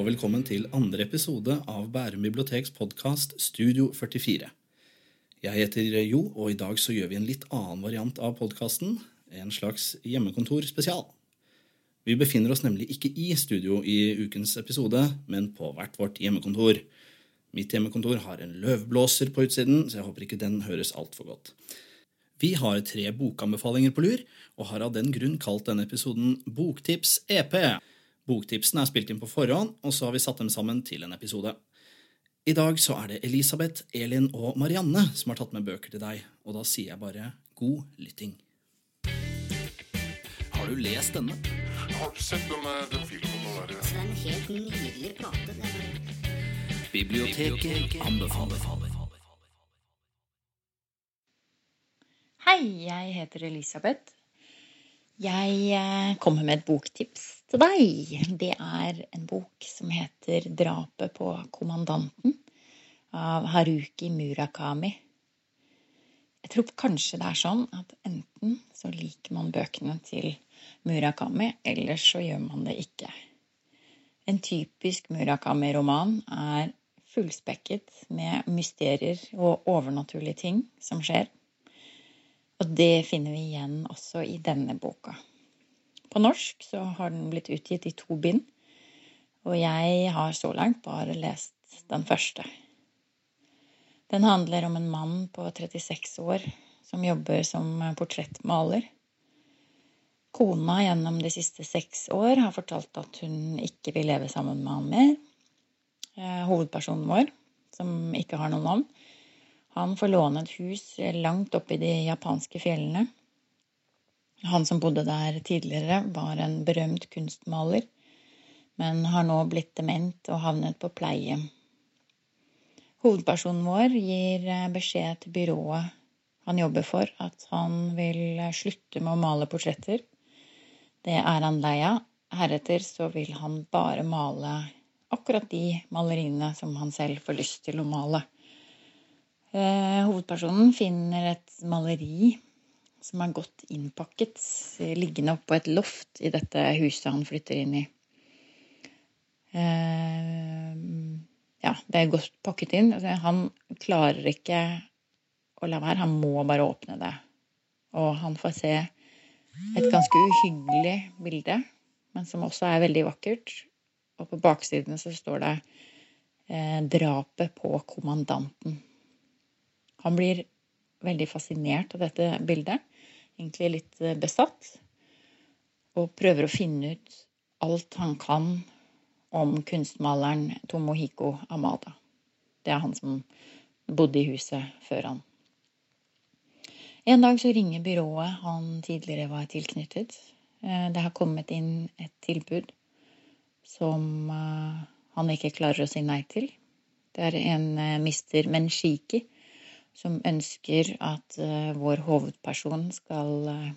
Og velkommen til andre episode av Bærum biblioteks podkast Studio 44. Jeg heter Jo, og i dag så gjør vi en litt annen variant av podkasten. En slags hjemmekontorspesial. Vi befinner oss nemlig ikke i studio i ukens episode, men på hvert vårt hjemmekontor. Mitt hjemmekontor har en løvblåser på utsiden, så jeg håper ikke den høres altfor godt. Vi har tre bokanbefalinger på lur, og har av den grunn kalt denne episoden Boktips EP. Boktipsene er spilt inn på forhånd, og så har vi satt dem sammen til en episode. I dag så er det Elisabeth, Elin og Marianne som har tatt med bøker til deg, og da sier jeg bare god lytting. Har du lest denne? Har du sett den, den filmen der? Det er en helt nydelig plate. Er Biblioteket anbefaler. Hei, jeg heter Elisabeth. Jeg eh, kommer med et boktips til deg. Det er en bok som heter 'Drapet på kommandanten' av Haruki Murakami. Jeg tror kanskje det er sånn at enten så liker man bøkene til Murakami, eller så gjør man det ikke. En typisk Murakami-roman er fullspekket med mysterier og overnaturlige ting som skjer. Og det finner vi igjen også i denne boka. På norsk så har den blitt utgitt i to bind, og jeg har så langt bare lest den første. Den handler om en mann på 36 år som jobber som portrettmaler. Kona gjennom de siste seks år har fortalt at hun ikke vil leve sammen med han mer. Eh, Hovedpersonen vår, som ikke har noe navn, han får låne et hus langt oppe i de japanske fjellene. Han som bodde der tidligere, var en berømt kunstmaler, men har nå blitt dement og havnet på pleie. Hovedpersonen vår gir eh, beskjed til byrået han jobber for, at han vil slutte med å male portretter. Det er han lei av. Heretter så vil han bare male akkurat de maleriene som han selv får lyst til å male. Eh, hovedpersonen finner et maleri som er godt innpakket, liggende oppå et loft i dette huset han flytter inn i. Eh, ja, det er godt pakket inn. Altså, han klarer ikke å la være, han må bare åpne det. Og han får se et ganske uhyggelig bilde, men som også er veldig vakkert. Og på baksiden så står det eh, 'Drapet på kommandanten'. Han blir veldig fascinert av dette bildet, egentlig litt eh, besatt, og prøver å finne ut alt han kan om kunstmaleren Tomohiko Amada. Det er han som bodde i huset før han. En dag så ringer byrået han tidligere var tilknyttet. Eh, Det har kommet inn et tilbud som eh, han ikke klarer å si nei til. Det er en mister Menshiki som ønsker at eh, vår hovedperson skal eh,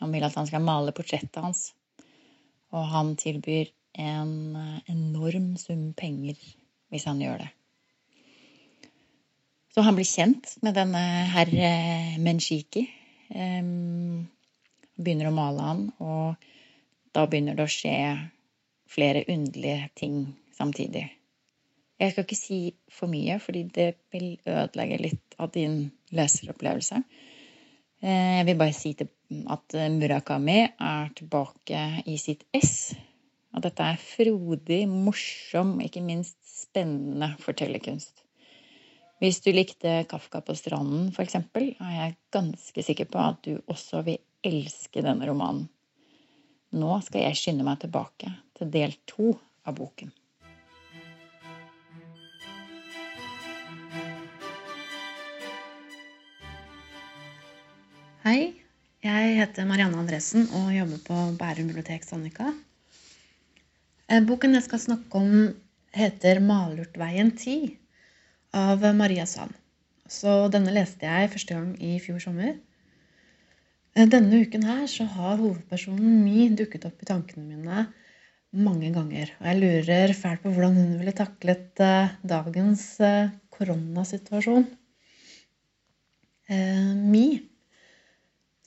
Han vil at han skal male portrettet hans. Og han tilbyr en eh, enorm sum penger hvis han gjør det. Så han blir kjent med denne herr Menshiki. Um, begynner å male han, og da begynner det å skje flere underlige ting samtidig. Jeg skal ikke si for mye, fordi det vil ødelegge litt av din leseropplevelse. Eh, Jeg vil bare si at Murakami er tilbake i sitt ess. At dette er frodig, morsom, ikke minst spennende fortellerkunst. Hvis du likte Kafka på stranden, f.eks., er jeg ganske sikker på at du også vil elske denne romanen. Nå skal jeg skynde meg tilbake til del to av boken. Hei, jeg heter Marianne Andresen og jobber på Bærum bibliotek Sandvika. Eh, Boken jeg skal snakke om, heter 'Malurtveien 10' av Maria Sand. Så denne leste jeg første gang i fjor sommer. Eh, Denne uken her så har hovedpersonen Mi dukket opp i tankene mine mange ganger. Og jeg lurer fælt på hvordan hun ville taklet eh, dagens koronasituasjon. Mi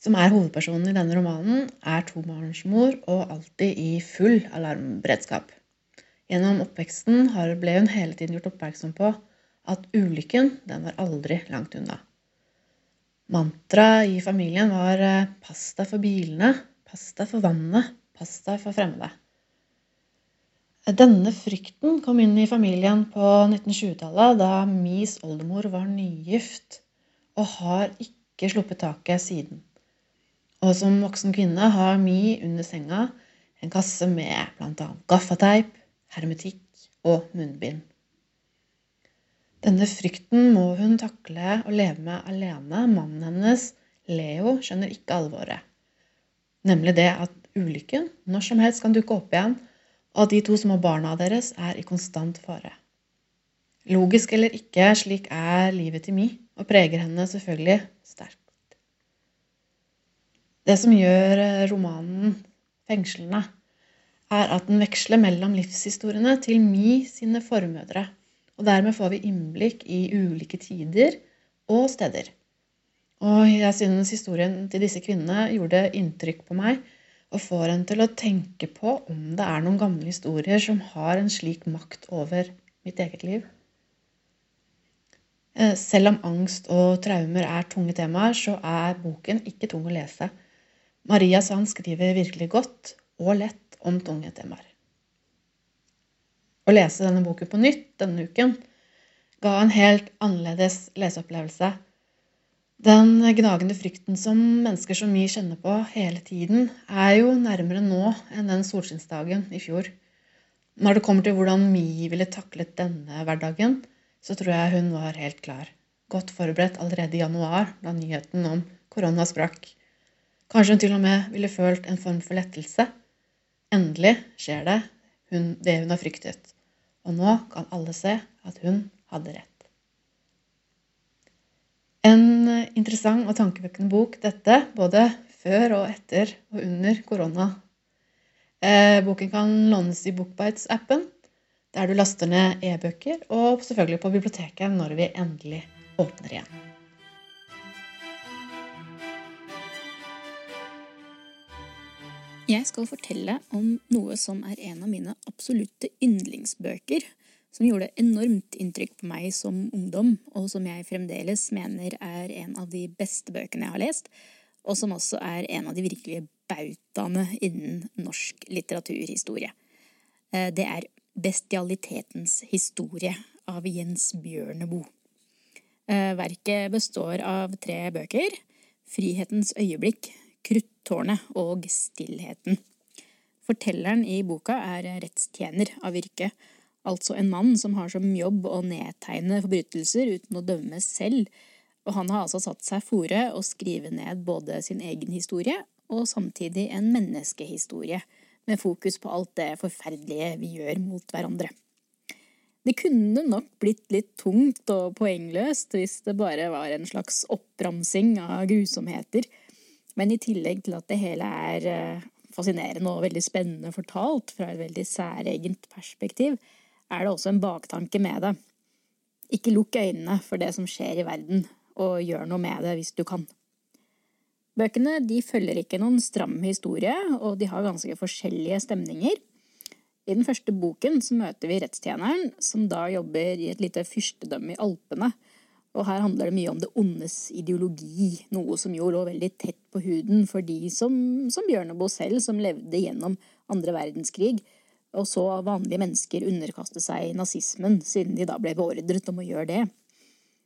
som er hovedpersonen i denne romanen, er tobarnsmor og alltid i full alarmberedskap. Gjennom oppveksten ble hun hele tiden gjort oppmerksom på at ulykken, den var aldri langt unna. Mantraet i familien var eh, 'pass deg for bilene', 'pass deg for vannet', 'pass deg for fremmede'. Denne frykten kom inn i familien på 1920-tallet, da Mies oldemor var nygift og har ikke sluppet taket siden. Og som voksen kvinne har Mi under senga en kasse med bl.a. gaffateip, hermetikk og munnbind. Denne frykten må hun takle å leve med alene. Mannen hennes, Leo, skjønner ikke alvoret. Nemlig det at ulykken når som helst kan dukke opp igjen, og at de to små barna deres er i konstant fare. Logisk eller ikke, slik er livet til Mi, og preger henne selvfølgelig sterkt. Det som gjør eh, romanen fengslende, er at den veksler mellom livshistoriene til Mi sine formødre. Og dermed får vi innblikk i ulike tider og steder. Og jeg synes historien til disse kvinnene gjorde inntrykk på meg, og får en til å tenke på om det er noen gamle historier som har en slik makt over mitt eget liv. Eh, Selv om angst og traumer er tunge temaer, så er boken ikke tung å lese. Maria Sand skriver virkelig godt og lett om tunge temaer. Å lese denne boken på nytt denne uken ga en helt annerledes leseopplevelse. Den gnagende frykten som mennesker som vi kjenner på hele tiden, er jo nærmere nå enn den solskinnsdagen i fjor. Når det kommer til hvordan Mi ville taklet denne hverdagen, så tror jeg hun var helt klar. Godt forberedt allerede i januar, da nyheten om korona sprakk. Kanskje hun til og med ville følt en form for lettelse. Endelig skjer det hun, det hun har fryktet. Og nå kan alle se at hun hadde rett. En interessant og tankevekkende bok, dette, både før og etter og under korona. Eh, boken kan lånes i Bookbites-appen, der du laster ned e-bøker, og selvfølgelig på biblioteket når vi endelig åpner igjen. Jeg skal fortelle om noe som er en av mine absolutte yndlingsbøker, som gjorde enormt inntrykk på meg som ungdom, og som jeg fremdeles mener er en av de beste bøkene jeg har lest, og som også er en av de virkelige bautaene innen norsk litteraturhistorie. Eh, Det er Bestialitetens historie av Jens Bjørneboe. Eh, Verket består av tre bøker. Frihetens øyeblikk, Kruttårnet og Stillheten. Fortelleren i boka er rettstjener av yrke, altså en mann som har som jobb å nedtegne forbrytelser uten å dømme selv, og han har altså satt seg fore å skrive ned både sin egen historie og samtidig en menneskehistorie, med fokus på alt det forferdelige vi gjør mot hverandre. Det kunne nok blitt litt tungt og poengløst hvis det bare var en slags oppramsing av grusomheter, men i tillegg til at det hele er eh, fascinerende og veldig spennende fortalt fra et veldig særegent perspektiv, er det også en baktanke med det. Ikke lukk øynene for det som skjer i verden, og gjør noe med det hvis du kan. Bøkene de følger ikke noen stram historie, og de har ganske forskjellige stemninger. I den første boken så møter vi rettstjeneren, som da jobber i et lite fyrstedømme i Alpene. Og her handler det mye om det ondes ideologi, noe som jo lå veldig tett på huden for de som, som Bjørneboe selv, som levde gjennom andre verdenskrig, og så vanlige mennesker underkaste seg nazismen, siden de da ble beordret om å gjøre det.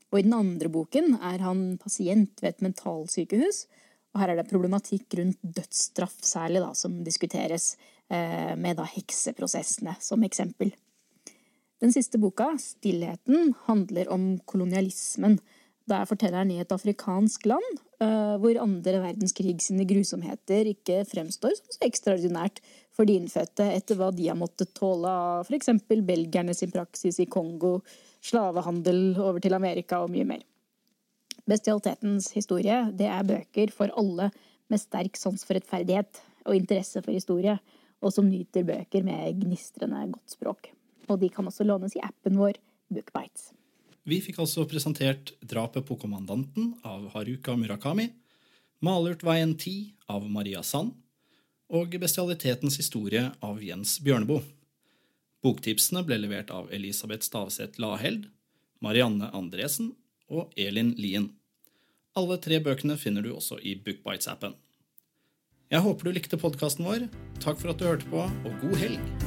Og i den andre boken er han pasient ved et mentalsykehus, og her er det problematikk rundt dødsstraff særlig da, som diskuteres, eh, med da hekseprosessene som eksempel. Den siste boka, Stillheten, handler om kolonialismen. Der forteller han i et afrikansk land, eh, hvor andre verdenskrig sine grusomheter ikke fremstår som så ekstraordinært for de innfødte etter hva de har måttet tåle av eksempel belgierne sin praksis i Kongo, slavehandel over til Amerika og mye mer. Bestialitetens historie det er bøker for alle med sterk sans for rettferdighet og interesse for historie, og som nyter bøker med gnistrende godt språk. Og de kan også lånes i appen vår Bookbites. Vi fikk altså presentert Drapet på kommandanten av Haruka Murakami, Malurtveien 10 av Maria Sand og Bestialitetens historie av Jens Bjørneboe. Boktipsene ble levert av Elisabeth Stavseth Laheld, Marianne Andresen og Elin Lien. Alle tre bøkene finner du også i Bookbites-appen. Jeg håper du likte podkasten vår. Takk for at du hørte på, og god helg!